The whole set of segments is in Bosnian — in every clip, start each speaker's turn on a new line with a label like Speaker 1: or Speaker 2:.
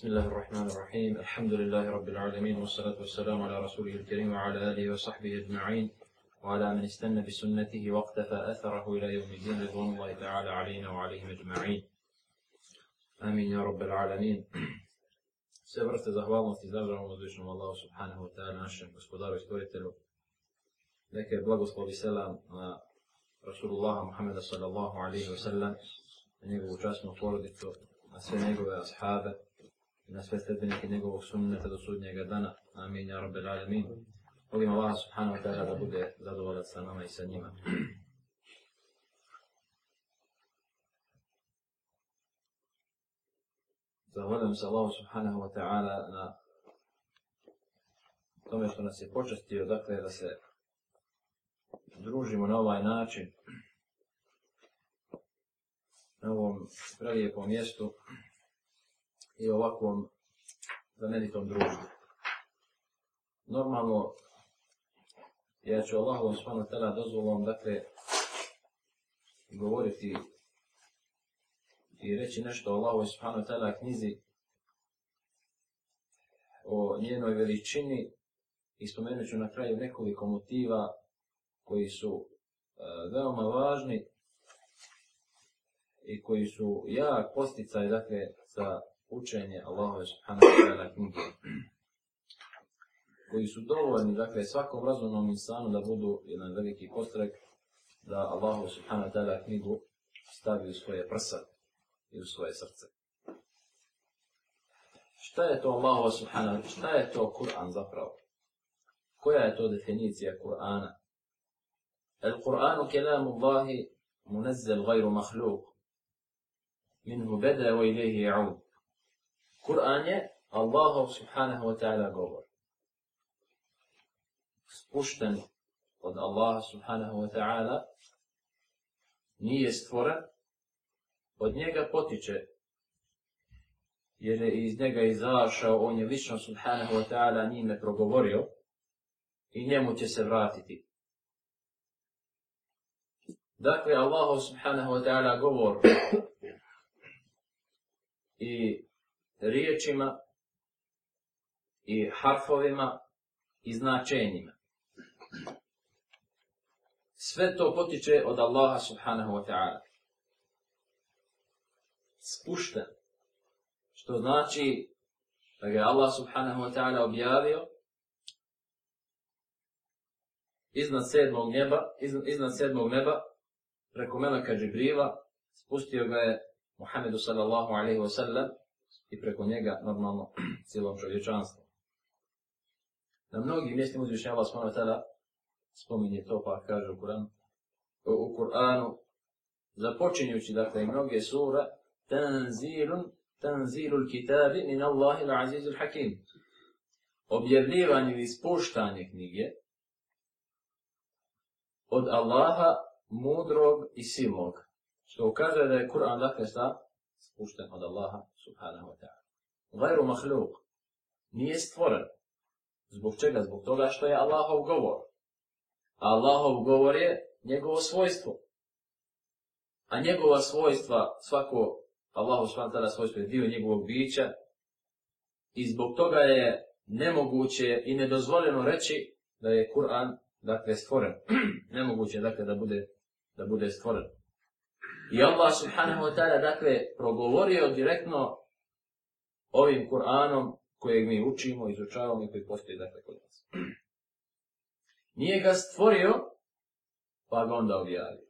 Speaker 1: بسم الله الرحمن الرحيم الحمد لله رب العالمين والصلاة والسلام على رسوله الكريم وعلى آله وصحبه أجمعين وعلى من استنى بسنته واقتفى أثره إلى يوم الدين رضوان الله تعالى علينا وعليهم أجمعين آمين يا رب العالمين سبرت زهوال وانتزاب رحمة الله سبحانه وتعالى نشم بسكودار ويستويتلو لك بلغو صلى الله رسول الله محمد صلى الله عليه وسلم أن يقول جاسم وطولدتو أسفين يقول أصحابه na sve stredbenike njegovog sunneta do sudnjega dana. Amin, ja robbe lalemin. Molim Allah subhanahu wa ta'ala da bude zadovoljan sa nama i sa njima. Zahvaljujem se Allahu subhanahu wa ta'ala na tome što nas je počestio, dakle da se družimo na ovaj način na ovom prelijepom mjestu i ovakvom zanelitom družbi. Normalno, ja ću Allahom spana tada dozvolom, dakle, govoriti i reći nešto o Allahom spana tada knjizi, o njenoj veličini i spomenut ću na kraju nekoliko motiva koji su e, veoma važni i koji su jak posticaj, dakle, za učenje Allahove subhanahu wa ta'ala knjige koji su dovoljni, dakle, svakom razumnom insanu da budu jedan veliki postrek da Allahu subhanahu wa ta'ala knjigu stavi u svoje prsa i u svoje srce. Šta je to Allahu subhanahu šta je to Kur'an zapravo? Koja je to definicija Kur'ana? القرآن كلام الله منزل غير مخلوق منه بدأ وإليه يعود Kur'an je Allahov subhanahu wa ta'ala govor. Spušten od Allaha subhanahu wa ta'ala nije stvoren, od njega potiče jer je iz njega izašao, on je lično subhanahu wa ta'ala njime progovorio i njemu će se vratiti. Dakle, Allah subhanahu wa ta'ala govor i riječima i harfovima i značenjima. Sve to potiče od Allaha subhanahu wa ta'ala. Spušten. Što znači da ga Allah subhanahu wa ta'ala objavio iznad sedmog neba, iznad, iznad sedmog neba preko Meleka Džibrila spustio ga je Muhammedu sallallahu alaihi wa sallam i preko njega normalno cijelom čovječanstvu. Na mnogim mjestima uzvišnja Allah spomenu tada spominje to pa kaže u, Kur'an, u Kur'anu započinjući dakle i mnoge sura tanzirun tanzirul kitabi min Allahi l'azizul hakim objavljivanje ili spuštanje knjige od Allaha mudrog i silnog. Što ukazuje da je Kur'an dakle šta? Spušten od Allaha subhanahu wa ta'ala. Gajru mahluk nije stvoren. Zbog čega? Zbog toga što je Allahov govor. A Allahov govor je njegovo svojstvo. A njegova svojstva, svako Allahov svantara svojstvo je dio njegovog bića. I zbog toga je nemoguće i nedozvoljeno reći da je Kur'an dakle stvoren. nemoguće dakle da bude da bude stvoren. I Allah subhanahu wa ta'ala, dakle, progovorio direktno ovim Kur'anom kojeg mi učimo, izučavamo i koji postoji, dakle, kod nas. Nije ga stvorio, pa ga onda objavio.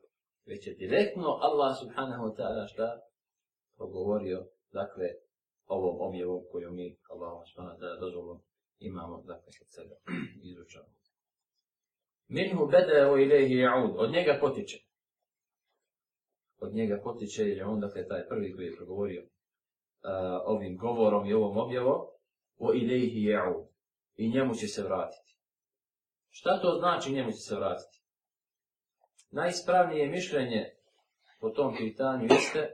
Speaker 1: Već je direktno Allah subhanahu wa ta'ala šta progovorio, dakle, ovom objevom koju mi, Allah subhanahu wa ta'ala, dozvolom imamo, dakle, kod sebe, izučavamo. Minhu bede o ilehi ja'ud, od njega potiče od njega potiče, jer je on dakle taj prvi koji je progovorio uh, ovim govorom i ovom objavom, o ilaihi ja'u, i njemu će se vratiti. Šta to znači njemu će se vratiti? Najispravnije mišljenje po tom pitanju jeste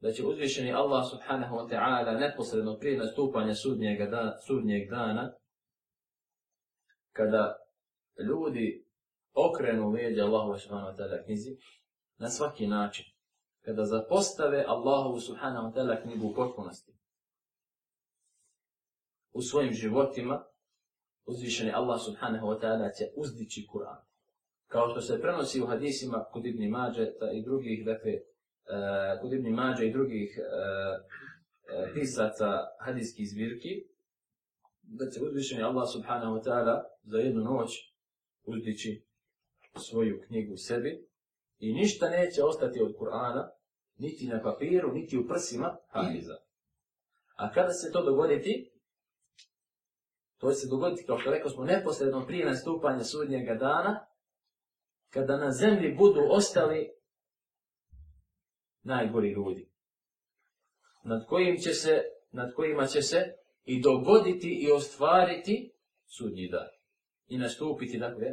Speaker 1: da će uzvišeni Allah subhanahu wa ta'ala neposredno prije nastupanja sudnjega da, sudnjeg dana, kada ljudi okrenu leđa Allahu subhanahu wa ta'ala knjizi, na svaki način, kada zapostave Allahovu subhanahu wa ta'ala knjigu u potpunosti. U svojim životima uzvišeni Allah subhanahu wa ta'ala će uzdići Kur'an. Kao što se prenosi u hadisima kod Ibni Mađeta i drugih, dakle, e, kod Ibni Mađe i drugih e, e, pisaca hadijskih zbirki, da će uzvišeni Allah subhanahu wa ta'ala za jednu noć uzdići svoju knjigu sebi, I ništa neće ostati od Kur'ana, niti na papiru, niti u prsima Hafiza. A kada se to dogoditi, to se dogoditi, kao što rekao smo, neposredno prije nastupanja sudnjega dana, kada na zemlji budu ostali najgori ljudi, nad, kojim će se, nad kojima će se i dogoditi i ostvariti sudnji dan. I nastupiti, dakle,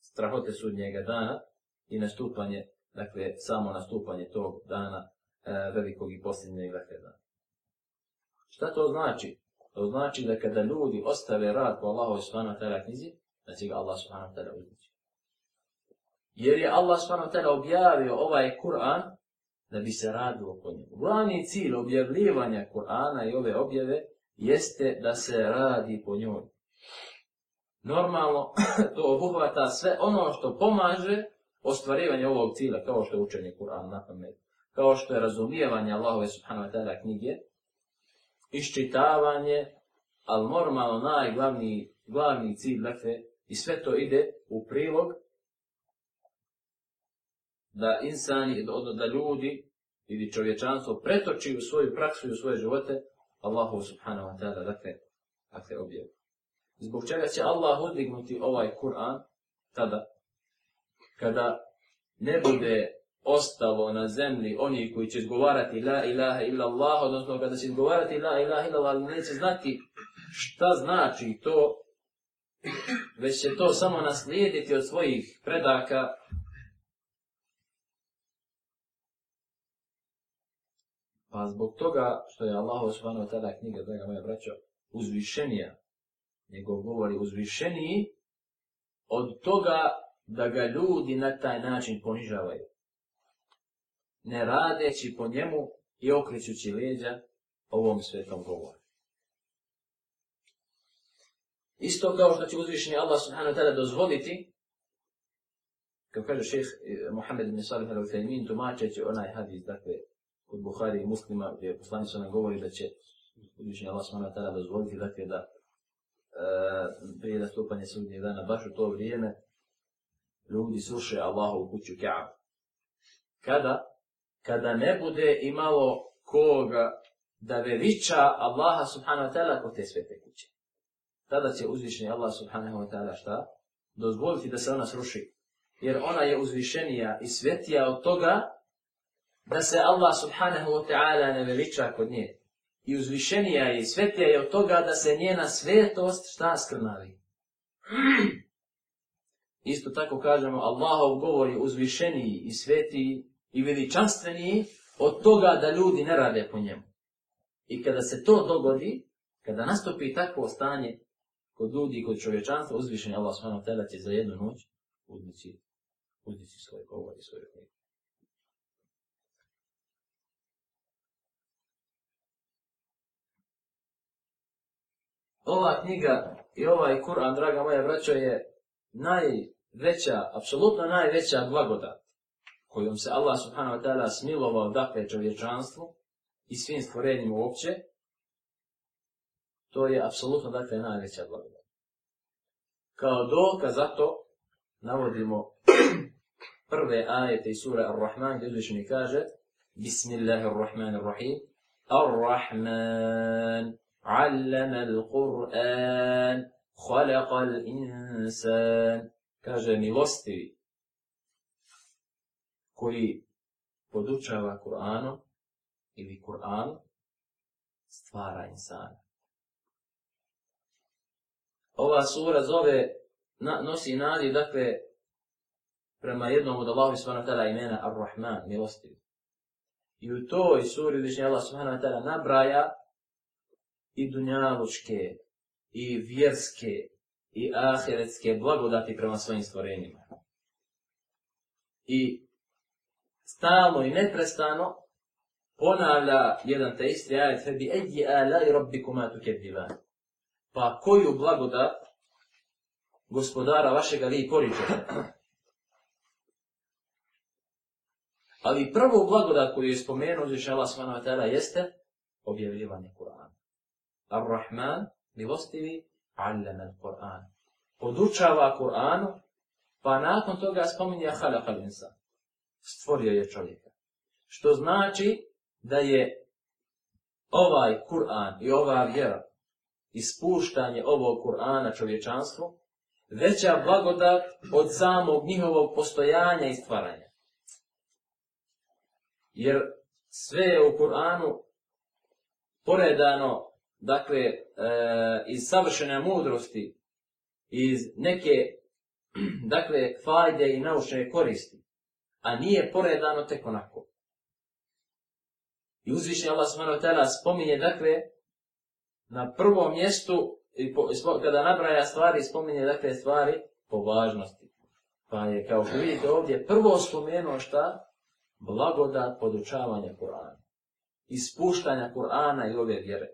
Speaker 1: strahote sudnjega dana, i nastupanje, dakle, samo nastupanje tog dana e, velikog i posljednjeg dakle dana. Šta to znači? To znači da kada ljudi ostave rad po Allahovi svana tera knjizi, da će ga Allah svana tera uzeti. Jer je Allah svana tera objavio ovaj Kur'an da bi se radilo po njemu. Glavni cilj objavljivanja Kur'ana i ove objave jeste da se radi po njoj. Normalno, to obuhvata sve ono što pomaže ostvarivanje ovog cilja, kao što je učenje Kur'ana na pamet, kao što je razumijevanje Allahove subhanahu wa ta'ala knjige, iščitavanje, ali normalno najglavniji glavni cilj, dakle, i sve to ide u prilog da insani, da ljudi ili čovječanstvo pretoči u svoju praksu i u svoje živote Allahu subhanahu wa ta'ala, dakle, dakle objavu. Zbog čega će Allah odignuti ovaj Kur'an tada, kada ne bude ostalo na zemlji oni koji će izgovarati la ilaha illa Allah, odnosno kada će izgovarati la ilaha illa Allah, neće znati šta znači to, već će to samo naslijediti od svojih predaka, Pa zbog toga što je Allah osvano tada knjiga, draga moja braćo, uzvišenija, nego govori uzvišeniji od toga da ga ljudi na taj način ponižavaju, ne radeći po njemu i okrićući leđa ovom svetom govoru. Isto kao što će uzvišeni Allah subhanahu wa ta'ala dozvoliti, kao kaže šeheh e, Muhammed ibn Salih al-Uthaymin, tumačeći onaj hadis, dakle, kod Bukhari i muslima, gdje poslanic ona govori da će uzvišeni Allah subhanahu wa ta'ala dozvoliti, dakle, da uh, prije nastupanja sudnjeg dana, baš u to vrijeme, ljudi sruše Allahu kuću Kaabu. Kada? Kada ne bude imalo koga da veliča Allaha subhanahu wa ta'ala kod te svete kuće. Tada će uzvišeni Allah subhanahu wa ta'ala šta? Dozvoliti da se ona sruši. Jer ona je uzvišenija i svetija od toga da se Allah subhanahu wa ta'ala ne veliča kod nje. I uzvišenija i svetija je od toga da se njena svetost šta skrnavi. Isto tako kažemo, Allahov govor je uzvišeniji i svetiji i veličanstveniji od toga da ljudi ne rade po njemu. I kada se to dogodi, kada nastopi takvo stanje kod ljudi i kod čovječanstva, uzvišen je Allah svojno telaci za jednu noć, uzmici, uzmici svoj govor i svoj govor. Ova knjiga i ovaj Kur'an, draga moja braćo, je naj veća, apsolutno najveća blagodat kojom se Allah subhanahu wa ta'ala smilovao dakle čovječanstvu i svim stvorenjima uopće, to je apsolutno dakle najveća blagodat. Kao dokaz za to navodimo prve ajete iz sura Ar-Rahman gdje uzvišeni kaže Bismillahirrahmanirrahim Ar-Rahman Allama al-Qur'an Khalaqa al-insan kaže milostivi koji podučava Kur'anu ili Kur'an stvara insana. Ova sura zove, na, nosi nadiju, dakle, prema jednom od Allahovi svana tada imena Ar-Rahman, milostivi. I u toj suri gdje Allah subhanahu wa ta'ala nabraja i dunjalučke, i vjerske, i ahiretske blagodati prema svojim stvorenjima. I stalno i neprestano ponavlja jedan te isti ajet bi ejji ala i robbi kumatu kebdivan. Pa koju blagodat gospodara vašega vi poriđete? Ali prvo blagodat koju je spomenuo Žeša Allah Svanova Tela jeste objavljivanje Kur'ana. Ar-Rahman, milostivi allama al-Qur'an. Odučava Kur'anu, pa nakon toga spominja halaka linsa. Stvorio je čovjeka. Što znači da je ovaj Kur'an i ova vjera ispuštanje ovog Kur'ana čovječanstvu veća blagodat od samog njihovog postojanja i stvaranja. Jer sve je u Kur'anu poredano dakle, e, iz savršene mudrosti, iz neke, dakle, fajde i naučne koristi, a nije poredano tek onako. I uzvišnji Allah s.a. spominje, dakle, na prvom mjestu, i po, kada nabraja stvari, spominje, dakle, stvari po važnosti. Pa je, kao što vidite ovdje, prvo spomenuo šta? Blagodat podučavanja Kur'ana. Ispuštanja Kur'ana i ove vjere.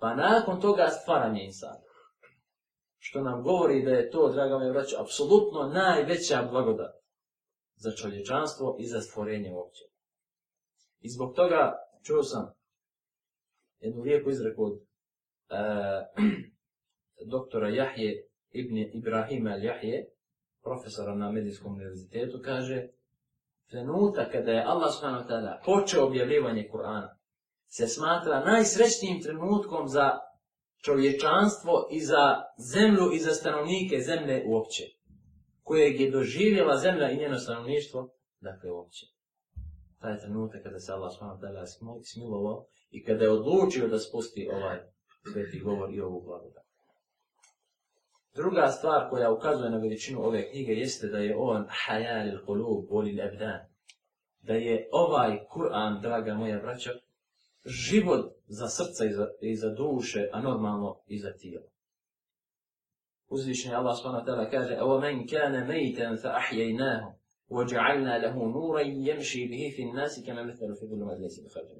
Speaker 1: Pa nakon toga stvaranje insana. Što nam govori da je to, draga me vraća, apsolutno najveća blagodat za čovječanstvo i za stvorenje uopće. I zbog toga čuo sam jednu lijepu izreku od e, doktora Jahje ibn Ibrahima al-Jahje, profesora na Medijskom univerzitetu, kaže trenutak kada je Allah s.a. počeo objavljivanje Kur'ana, se smatra najsrećnijim trenutkom za čovječanstvo i za zemlju i za stanovnike zemlje uopće, kojeg je doživjela zemlja i njeno stanovništvo, dakle uopće. Taj trenutak kada se Allah s.w.t. smilovao i kada je odlučio da spusti ovaj sveti govor i ovu blagodat. Druga stvar koja ukazuje na veličinu ove knjige jeste da je on hajal il kolub, bolil ebdan. Da je ovaj Kur'an, draga moja braća, život za srca i za, i za duše, a normalno i za tijelo. Uzvišenje Allah s.w.t. kaže Evo men kane mejten fa ahjajnaho وَجَعَلْنَا لَهُ نُورًا يَمْشِي بِهِ فِي النَّاسِ كَمَا مِثَلُ فِي ظُلُمَةِ لَيْسِ بِخَرْجِ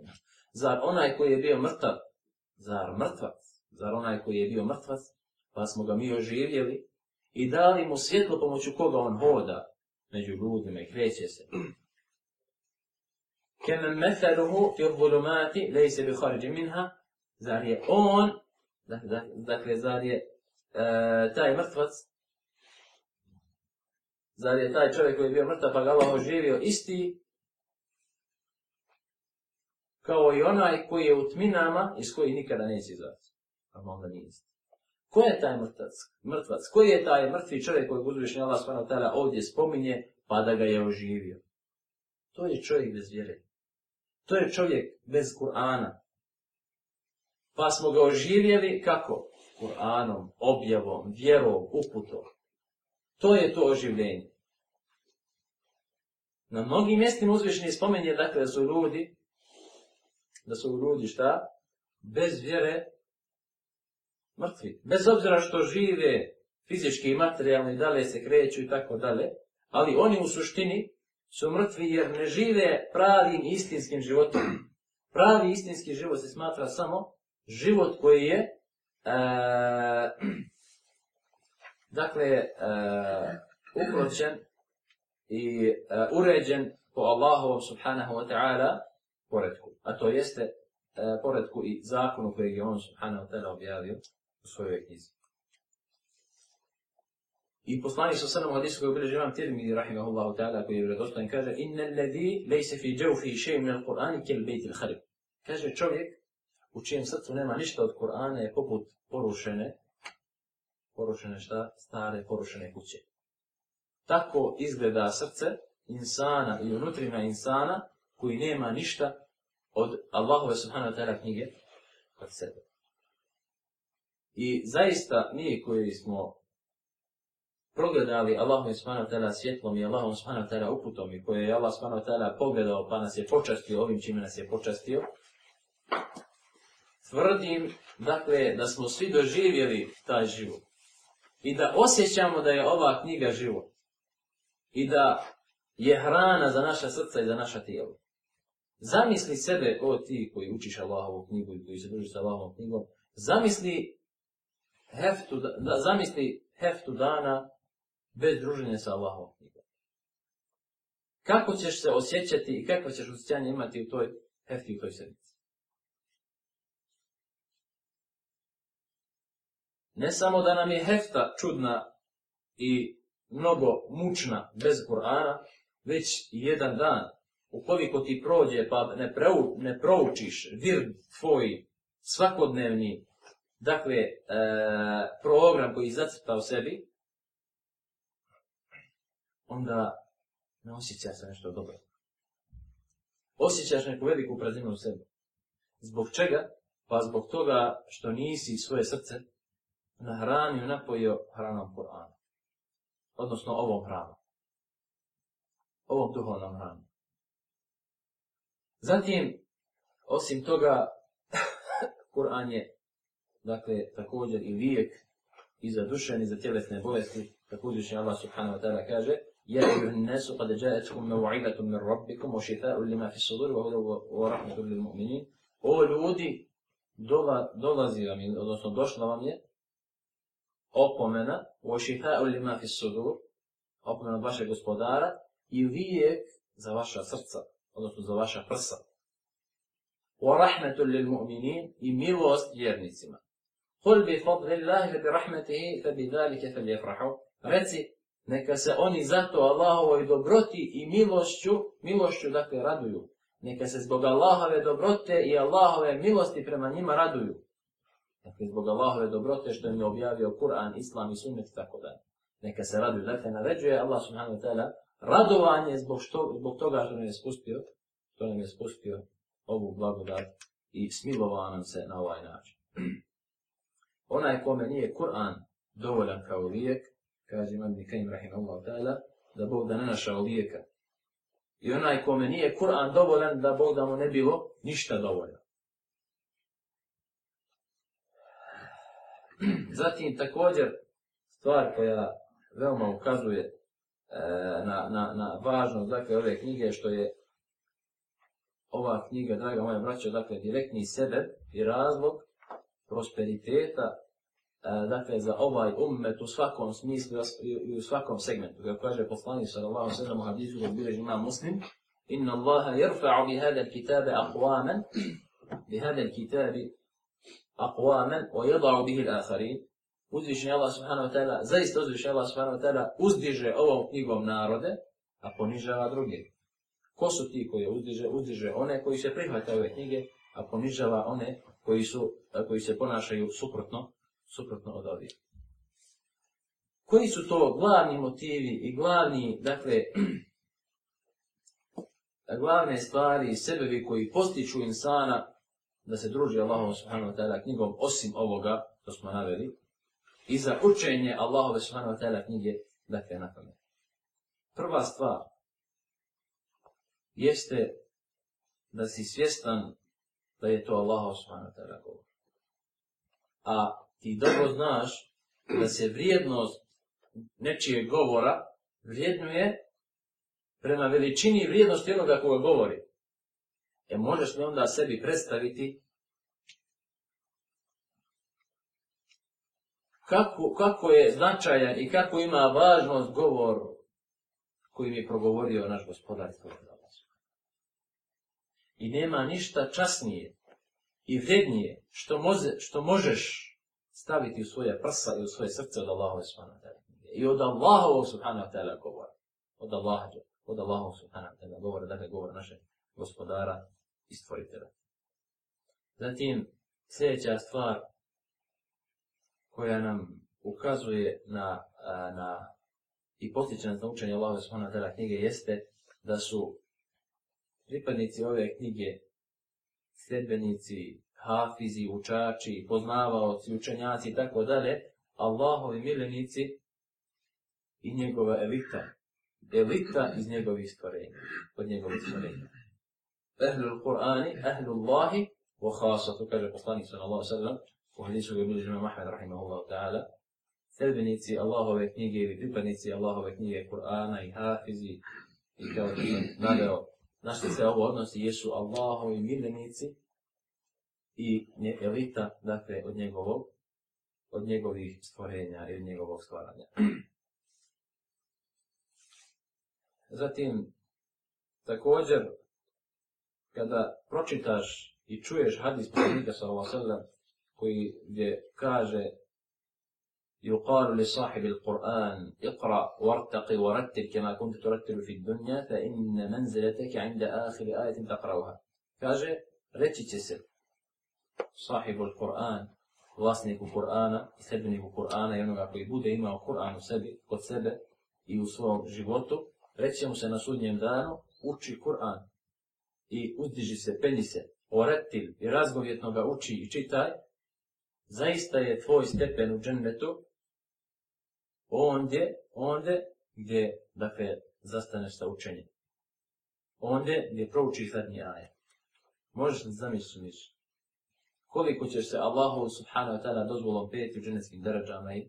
Speaker 1: Zar onaj koji je bio mrtav, zar mrtvac, zar onaj koji je bio mrtvac, pa smo ga mi oživjeli i dali mu svjetlo pomoću koga on hoda među ljudima i kreće se kemen metheruhu fi zulumati lejse bi kharidži minha, zar je on, dakle, dakle, dakle zar je uh, taj mrtvac, zar je taj čovjek koji je bio mrtav pa ga Allah oživio isti, kao i onaj koji je u tminama iz koji nikada neće izaći. A onda nije isti. Ko je taj mrtvac? mrtvac? Koji je taj mrtvi čovjek koji uzvišnji Allah s.w.t. ovdje spominje pa da ga je oživio? To je čovjek bez vjerenja. To je čovjek bez Kur'ana. Pa smo ga oživjeli kako? Kur'anom, objavom, vjerom, uputom. To je to oživljenje. Na mnogim mjestima uzvišnji spomen je dakle da su ljudi, da su ljudi šta? Bez vjere, mrtvi. Bez obzira što žive fizički i materijalni, dalje se kreću i tako dalje, ali oni u suštini su mrtvi jer ne žive pravim istinskim životom. Pravi istinski život se smatra samo život koji je e, dakle e, ukročen i e, uređen po Allahovom subhanahu wa ta'ala poredku. A to jeste e, poredku i zakonu koji je on subhanahu wa ta'ala objavio u svojoj knjizi. I poslanik sa sada hadisu koji obilježi imam tirmi, rahimahullahu ta'ala, koji je vredostan, kaže Inna ladhi lejse fi džav fi šeji min al-Qur'ani kel bejti l-Kharib. Kaže čovjek u čijem srcu nema ništa od Kur'ana je poput porušene, porušene šta? Stare porušene kuće. Tako izgleda srce insana i unutrina insana koji nema ništa od Allahove subhanahu wa ta'ala knjige od sebe. I zaista mi koji smo progledali Allahu Ismanu Tela svjetlom i Allahu Ismanu Tela uputom i koje je Allah Ismanu Tela pogledao pa nas je počastio ovim čime nas je počastio, tvrdim, dakle, da smo svi doživjeli taj život i da osjećamo da je ova knjiga život i da je hrana za naša srca i za naša tijelo. Zamisli sebe, o ti koji učiš Allahovu knjigu i koji se druži sa Allahovom knjigom, zamisli heftu, da, zamisli heftu dana bez druženja sa Allahom knjigom. Kako ćeš se osjećati i kako ćeš osjećanje imati u toj hefti, u toj sedmici? Ne samo da nam je hefta čudna i mnogo mučna bez Kur'ana, već i jedan dan u koliko ti prođe pa ne, preu, ne proučiš vir tvoj svakodnevni dakle, e, program koji zacrta u sebi, onda ne osjeća se nešto dobro. Osjećaš neku veliku prazninu u sebi. Zbog čega? Pa zbog toga što nisi svoje srce nahranio, napojio hranom Kur'ana. Odnosno ovom hranom. Ovom duhovnom hranom. Zatim, osim toga, Kur'an je dakle, također i lijek i za duše, i za tjelesne bolesti, tako uzvišnji Allah subhanahu wa ta'ala kaže, يا أيها الناس قد جاءتكم موعظة من ربكم وشفاء لما في الصدور وهدى ورحمة للمؤمنين أو لودي دولازي غامي دولازي دوش غامي أوبومنا وشفاء لما في الصدور أوبومنا باشا غسبودارا يذيك زواشا سرطة odnosno za vaša prsa. Wa rahmatul lil mu'minin i milost vjernicima. Qul bi fadli Allahi bi rahmatihi fa Neka se oni zato Allahovoj dobroti i milošću, milošću dakle raduju. Neka se zbog Allahove dobrote i Allahove milosti prema njima raduju. Dakle, zbog Allahove dobrote što im je objavio Kur'an, Islam i Sunnet i tako dalje. Neka se raduju. Dakle, naređuje Allah subhanahu wa ta'ala radovanje zbog, što, zbog toga što nam je spustio, što nam je spustio ovu blagodat i smilovao nam se na ovaj način. Onaj kome nije Kur'an dovoljan kao lijek, kaže imam Nikaim Rahimallahu ta'ala, da Bog da ne našao lijeka. I onaj kome nije Kur'an dovoljan, da Bog da mu ne bilo ništa dovoljno. Zatim također stvar koja veoma ukazuje e, na, na, na važnost dakle, ove knjige, što je ova knjiga, draga moja braća, dakle, direktni sebe i razlog prosperiteta E, dakle, za ovaj ummet u svakom smislu i u svakom segmentu. Kako kaže poslanik sallallahu alejhi ve sellem u hadisu koji bilježi Imam Muslim, inna Allaha yarfa'u bi hadha al-kitabi aqwaman bi hadha al-kitabi aqwaman wa yad'u bihi al-akharin. Uzdiže Allah subhanahu wa ta'ala, zaista uzdiže Allah subhanahu wa ta'ala uzdiže ovom knjigom narode, a ponižava druge. Ko su ti koji uzdiže? Uzdiže one koji se prihvataju ove knjige, a ponižava one koji, su, koji se ponašaju suprotno suprotno od ovih. Koji su to glavni motivi i glavni, dakle, glavne stvari i sebevi koji postiču insana da se druži Allahom subhanahu wa ta'ala knjigom, osim ovoga, to smo naveli, i za učenje Allahove subhanahu wa ta'ala knjige, dakle, na tome. Prva stvar jeste da si svjestan da je to Allah subhanahu wa ta'ala govor. A ti dobro znaš da se vrijednost nečije govora vrijednuje prema veličini i vrijednosti jednoga koga govori. E možeš li onda sebi predstaviti kako, kako je značajan i kako ima važnost govor koji mi je progovorio naš gospodar I nema ništa časnije i vrednije što, moze, što možeš staviti u svoje prsa i u svoje srce od Allaha subhanahu wa ta'ala. I od Allaha subhanahu wa ta'ala govore. Od Allaha, od Allaha subhanahu wa ta'ala govore, dakle govore naše gospodara i stvoritela. Zatim, sljedeća stvar koja nam ukazuje na, na i potiče na učenje Allaha subhanahu wa ta'ala knjige jeste da su pripadnici ove knjige sljedbenici hafizi, učači, poznavaoci, učenjaci i tako dalje, Allahovi milenici i njegova elita, elita iz njegovih stvorenja, od njegovih stvorenja. Ehlu l-Qur'ani, ehlu Allahi, wa khasa, to kaže poslanik sallallahu sallam, u hadisu ga bilo žena Mahmed, rahimahullahu ta'ala, sredbenici Allahove knjige ili pripadnici Allahove knjige Kur'ana i hafizi i kao ti nadeo. Na što se ovo odnosi? Jesu Allahovi milenici i nje, elita, dakle, od njegovog, od njegovih stvorenja i od njegovog stvaranja. Zatim, također, kada pročitaš i čuješ hadis poslanika sallallahu alejhi ve sellem koji gdje kaže yuqalu li sahibi al-Qur'an iqra wartaqi warattil kama kunt turattilu fi dunya fa inna manzilataka 'inda akhir ayatin taqrawha kaže reći će se sahibul Kur'an, vlasniku Kur'ana i sedbeniku Kur'ana i onoga koji bude imao Kur'an u sebi, kod sebe i u svom životu, reće mu se na sudnjem danu, uči Kur'an i uzdiži se, penji se, oretil i razgovjetno ga uči i čitaj, zaista je tvoj stepen u džennetu onde, onde gdje, dakle, zastaneš sa učenjem. Onde gdje prouči zadnji ajet. Možeš li zamisliti ništa? koliko ćeš se Allahu subhanahu wa ta'ala dozvolom peti u dženeckim deređama i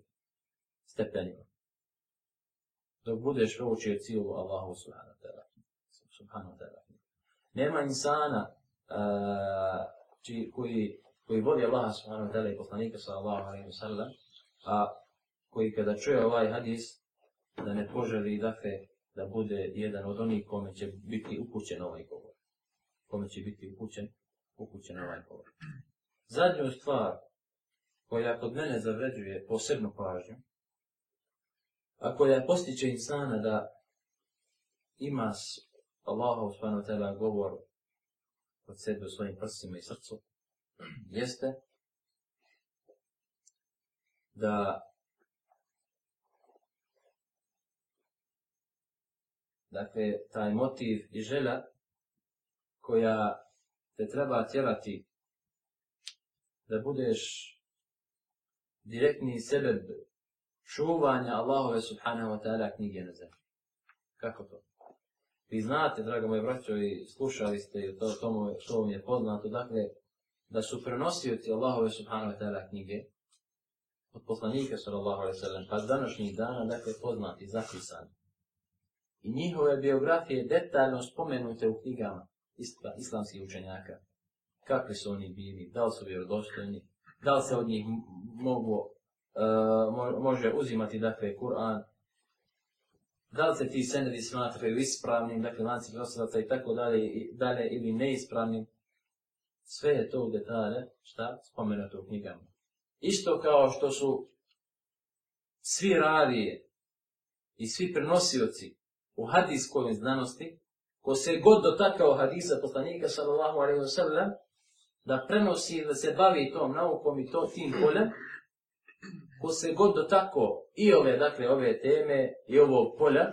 Speaker 1: stepenima. Dok budeš proučio cijelu Allahu subhanahu wa ta'ala. Nema insana uh, či, koji, koji voli Allaha subhanahu wa ta'ala i poslanika sallallahu alaihi wa sallam, a koji kada čuje ovaj hadis, da ne poželi da fe da bude jedan od onih kome će biti upućen ovaj govor. Kome će biti upućen, upućen ovaj govor zadnju stvar koja kod mene zavređuje posebnu pažnju, a koja postiče insana da ima Allah subhanahu wa ta'ala govor od sebe u svojim prsima i srcu, jeste da dakle, taj motiv i želja koja te treba tjerati da budeš direktni sebe čuvanja Allahove subhanahu wa ta'ala knjige na zemlji. Kako to? Vi znate, drago moje braćo, i slušali ste, i to, to, to mi je poznato, dakle, da su prenosioci Allahove subhanahu wa ta'ala knjige od poslanika sallallahu alaihi sallam, pa današnjih dana, dakle, poznati, zapisani. I njihove biografije detaljno spomenute u knjigama islamskih učenjaka kakvi su oni bili, da li su vjerodostojni, da li se od njih mogu, uh, može uzimati, dakle, Kur'an, da li se ti senedi smatraju ispravnim, dakle, lanci prosadaca i tako dalje, dalje ili neispravnim, sve je to u detalje, šta, spomenuto u knjigama. Isto kao što su svi ravije i svi prenosioci u hadijskoj znanosti, ko se god dotakao hadisa poslanika sallallahu alaihi wa sallam, da prenosi da se bavi tom naukom i to tim poljem, ko se god do tako i ove, dakle, ove teme i ovog polja,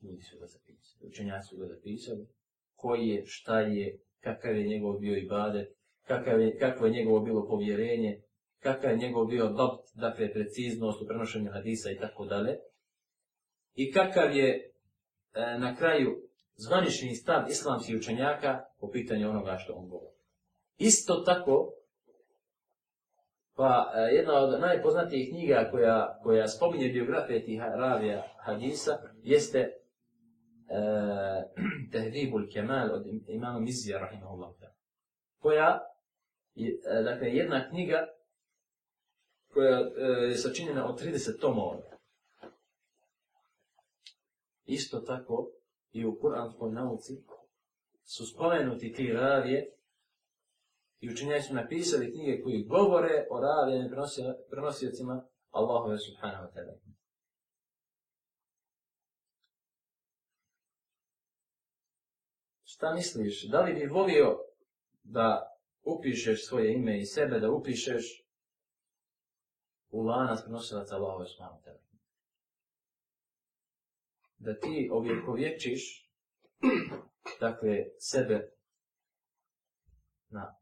Speaker 1: nisu ga zapisali, učenjaci su ga zapisali, koji je, šta je, kakav je njegov bio ibadet, kakav je, kako je njegovo bilo povjerenje, kakav je njegov bio dopt, dakle, preciznost u prenošenju hadisa i tako dalje, i kakav je e, na kraju zvanični stav islamskih učenjaka po pitanju onoga što on govori. Isto tako, pa e, jedna od najpoznatijih knjiga koja, koja spominje biografije tih ravija hadisa jeste uh, Tehdibul Kemal od imama Mizija, rahimahullah. Koja, e, dakle, jedna knjiga koja uh, je sačinjena od 30 tomova. Isto tako i u Kur'anskoj nauci su spomenuti ti ravije I učinjaci su napisali knjige koji govore o ravijanim prenosijacima Allahove subhanahu wa ta'ala. Šta misliš? Da li bi volio da upišeš svoje ime i sebe, da upišeš u lanac prenosilaca Allahove subhanahu wa ta'ala? Da ti objekovječiš dakle, sebe na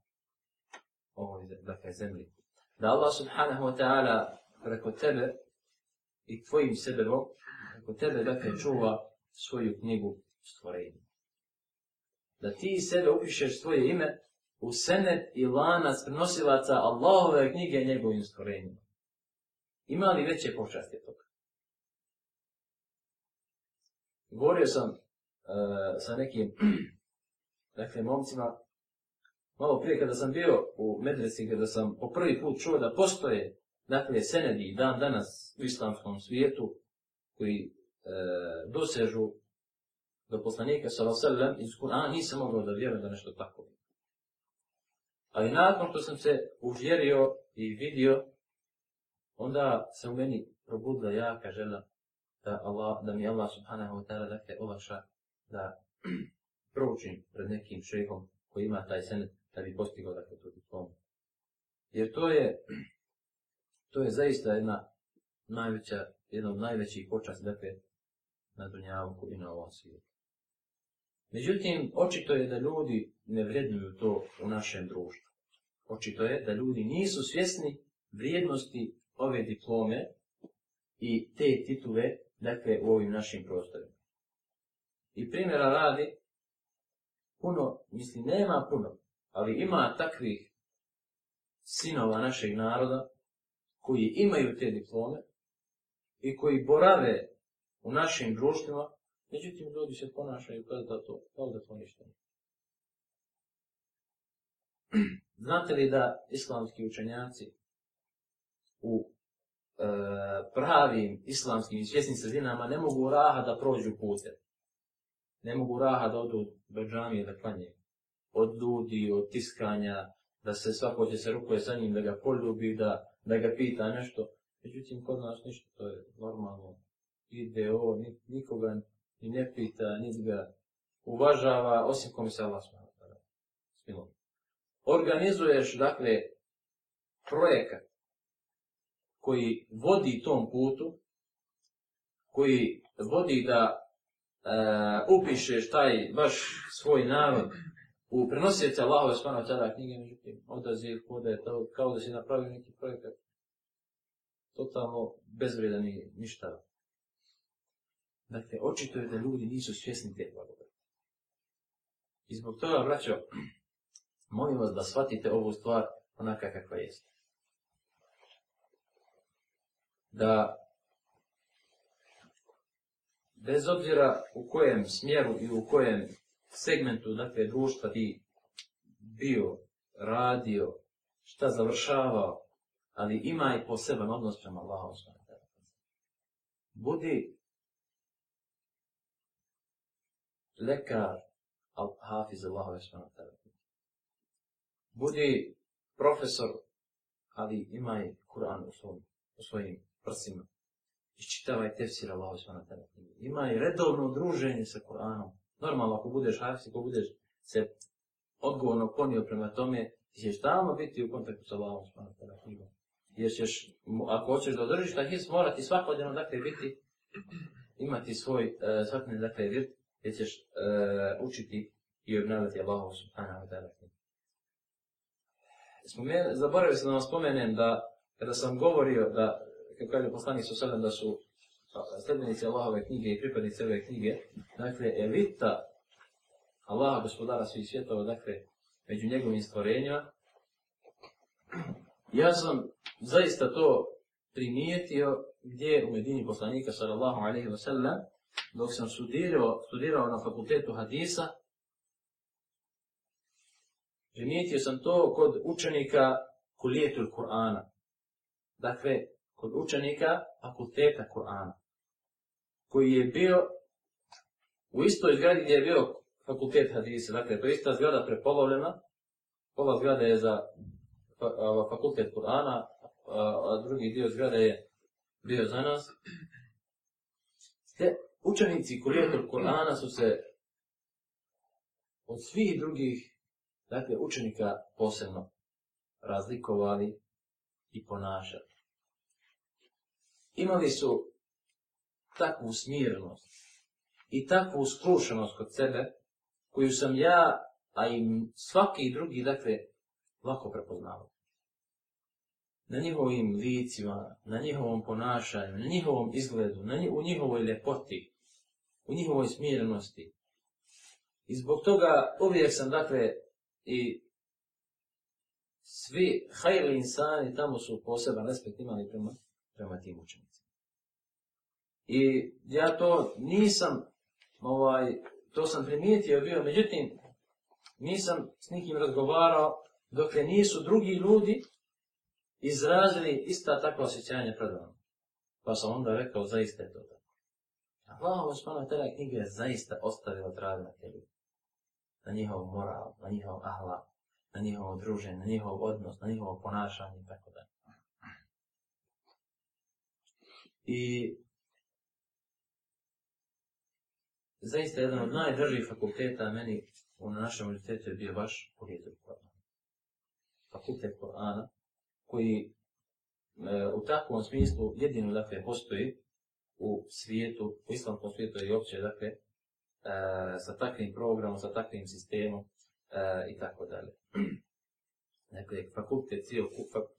Speaker 1: ovoj dakle, zemlji. Da Allah subhanahu wa ta'ala preko tebe i tvojim sebevom, preko tebe dakle čuva svoju knjigu stvorenja. Da ti sebe upišeš svoje ime u sened i lanac prenosilaca Allahove knjige njegovim stvorenjima. Ima li veće počasti toga? Govorio sam uh, sa nekim dakle, momcima malo prije kada sam bio u medresi, kada sam po prvi put čuo da postoje, dakle, senedi dan danas u islamskom svijetu, koji e, dosežu do poslanika sa vasallam iz Kur'ana, nisam mogao da vjerujem da nešto tako je. Ali nakon što sam se uvjerio i vidio, onda se u meni probudila jaka žena da, Allah, da mi Allah subhanahu wa ta'ala dakle olakša da proučim pred nekim šehom koji ima taj senet da bi postigao dakle tu diplomu. Jer to je, to je zaista jedna najveća, jedna od najvećih počas dakle na Dunjavku i na ovom svijetu. Međutim, očito je da ljudi ne vrednuju to u našem društvu. Očito je da ljudi nisu svjesni vrijednosti ove diplome i te titule dakle u ovim našim prostorima. I primjera radi, puno, misli, nema puno, ali ima takvih sinova našeg naroda koji imaju te diplome i koji borave u našim društvima, međutim ljudi se ponašaju kao da to, kao da to ništa Znate li da islamski učenjaci u e, pravim islamskim i svjesnim sredinama ne mogu raha da prođu putem? Ne mogu raha da odu do džamije da klanjaju? od ljudi, od tiskanja, da se svako će se rukuje sa njim, da ga poljubi, da, da ga pita nešto. Međutim, kod nas ništa, to je normalno. Ide ovo, nikoga ni ne pita, niti ga uvažava, osim kom se Allah smara. Smilom. Organizuješ, dakle, projekat koji vodi tom putu, koji vodi da e, upišeš taj baš svoj narod u prenosioci Allahove spano tada knjige, međutim, odaziv, kod je to, kao da si napravio neki projekat, totalno bezvredan i ništa. Dakle, očito je da ljudi nisu svjesni te blagodati. I zbog toga, braćo, molim vas da shvatite ovu stvar onaka kakva jeste. Da bez obzira u kojem smjeru i u kojem segmentu dakle, društva ti bio, radio, šta završavao, ali ima i poseban odnos prema Allahu Budi lekar al hafiz Allahu subhanahu Budi profesor, ali ima i Kur'an u, svom, u svojim prsima. Iščitavaj tefsir Allahu subhanahu wa ta'ala. Ima i redovno druženje sa Kur'anom normalno ako budeš hafiz, ako budeš se odgovorno ponio prema tome, ti ćeš tamo biti u kontaktu sa Allahom Subhanahu knjigom. Jer ćeš, ako hoćeš da održiš taj his, mora ti svakodnevno dakle biti, imati svoj e, svakodnevno dakle vrt, gdje ćeš e, učiti i obnavljati Allahom Subhanahu Tala knjigom. Zaboravio sam da vam spomenem da kada sam govorio da kako je poslanik su sada da su Pa, sredbenici Allahove knjige i pripadnici ove knjige, dakle, elita Allaha gospodara svih svjetova, dakle, među njegovim stvorenjima. Ja sam zaista to primijetio gdje u Medini poslanika sallallahu alaihi wa sallam, dok sam studirao, studirao na fakultetu hadisa, primijetio sam to kod učenika kulijetul Kur'ana. Dakle, kod učenika fakulteta Kur'ana koji je bio u istoj zgradi gdje je bio fakultet hadisa, dakle, to je ista zgrada prepolovljena, pola zgrada je za fakultet Kur'ana, a drugi dio zgrade je bio za nas. Te učenici kurijetor Kur'ana su se od svih drugih dakle, učenika posebno razlikovali i ponašali. Imali su takvu smirnost i takvu skrušenost kod sebe, koju sam ja, a i svaki drugi, dakle, lako prepoznavao. Na njihovim licima, na njihovom ponašanju, na njihovom izgledu, na njih, u njihovoj ljepoti, u njihovoj smirenosti. I zbog toga uvijek sam, dakle, i svi hajli insani tamo su poseban respekt imali prema, prema tim učenicima. I ja to nisam, ovaj, to sam primijetio bio, međutim, nisam s nikim razgovarao dok je nisu drugi ljudi izrazili ista takva osjećanja pred vam. Pa sam onda rekao, zaista je to tako. A hvala wow, gospodina tera knjiga je zaista ostavila trave na tebi. Na njihov moral, na njihov ahla, na njihov druženje, na njihov odnos, na njihov ponašanje i tako dalje. I zaista jedan od najdržih fakulteta meni u našem univerzitetu je bio baš Hurijetul Kur'an. Fakultet Kur'ana, koji e, u takvom smislu jedino dakle, postoji u svijetu, u islamskom svijetu i opće, dakle, e, sa takvim programom, sa takvim sistemom e, i tako dalje. Dakle, fakultet cijel,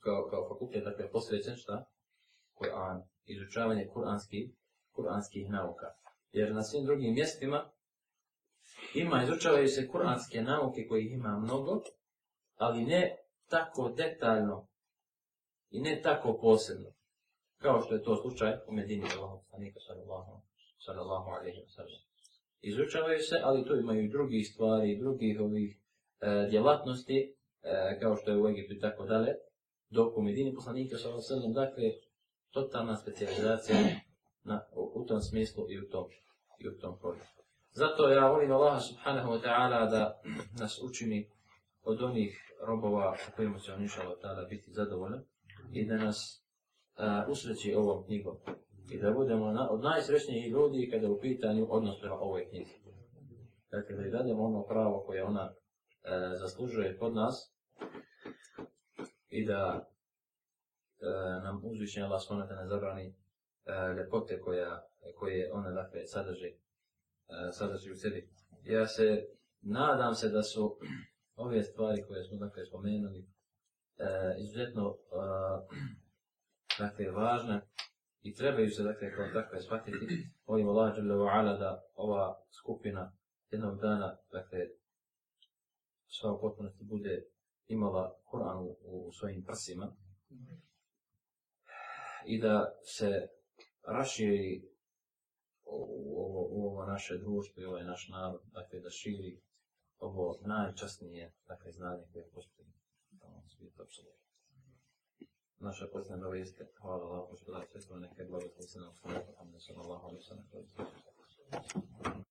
Speaker 1: kao, kao fakultet, dakle, posvećen šta? Kur'an, izučavanje kur'anskih kur'anski nauka. Kur jer na svim drugim mjestima ima, izučavaju se kuranske nauke koji ima mnogo, ali ne tako detaljno i ne tako posebno, kao što je to slučaj u Medini Allahom, a nika sallallahu sallallahu alaihi wa sallam. Izučavaju se, ali tu imaju i drugih stvari, drugih ovih e, djelatnosti, e, kao što je u Egiptu i tako dalje, dok u Medini poslanika sallallahu alaihi wa sallam, dakle, totalna specializacija na, u, u tom smislu i u tom. E, i u tom polju. Zato ja volim Allaha subhanahu wa ta'ala da nas učini od onih robova u kojima će on inšalo tada biti zadovoljan i da nas a, usreći ovom knjigom i da budemo na, od najsrećnijih ljudi kada je u pitanju odnos prema ovoj knjizi. Dakle, da i dademo ono pravo koje ona e, zaslužuje kod nas i da e, nam uzvišenje Allah svona da ne zabrani Eh, lepote koja, koje ona dakle sadrži, eh, sadrži u sebi. Ja se nadam se da su ove stvari koje smo dakle spomenuli e, izuzetno e, dakle važne i trebaju se dakle kao dakle shvatiti molim Allah džele ala da ova skupina jednog dana dakle sva u potpunosti bude imala Kur'an u, u svojim prsima mhm. i da se raširi ovo, ovo naše društvo i ovaj naš narod, dakle da širi ovo najčasnije, dakle znanje koje postoji na ovom svijetu, apsolutno. Naša posljedna nova izgleda, hvala Allah, gospodar, sve to neke glavite se na osnovu, a ne se na Allah, a ne se na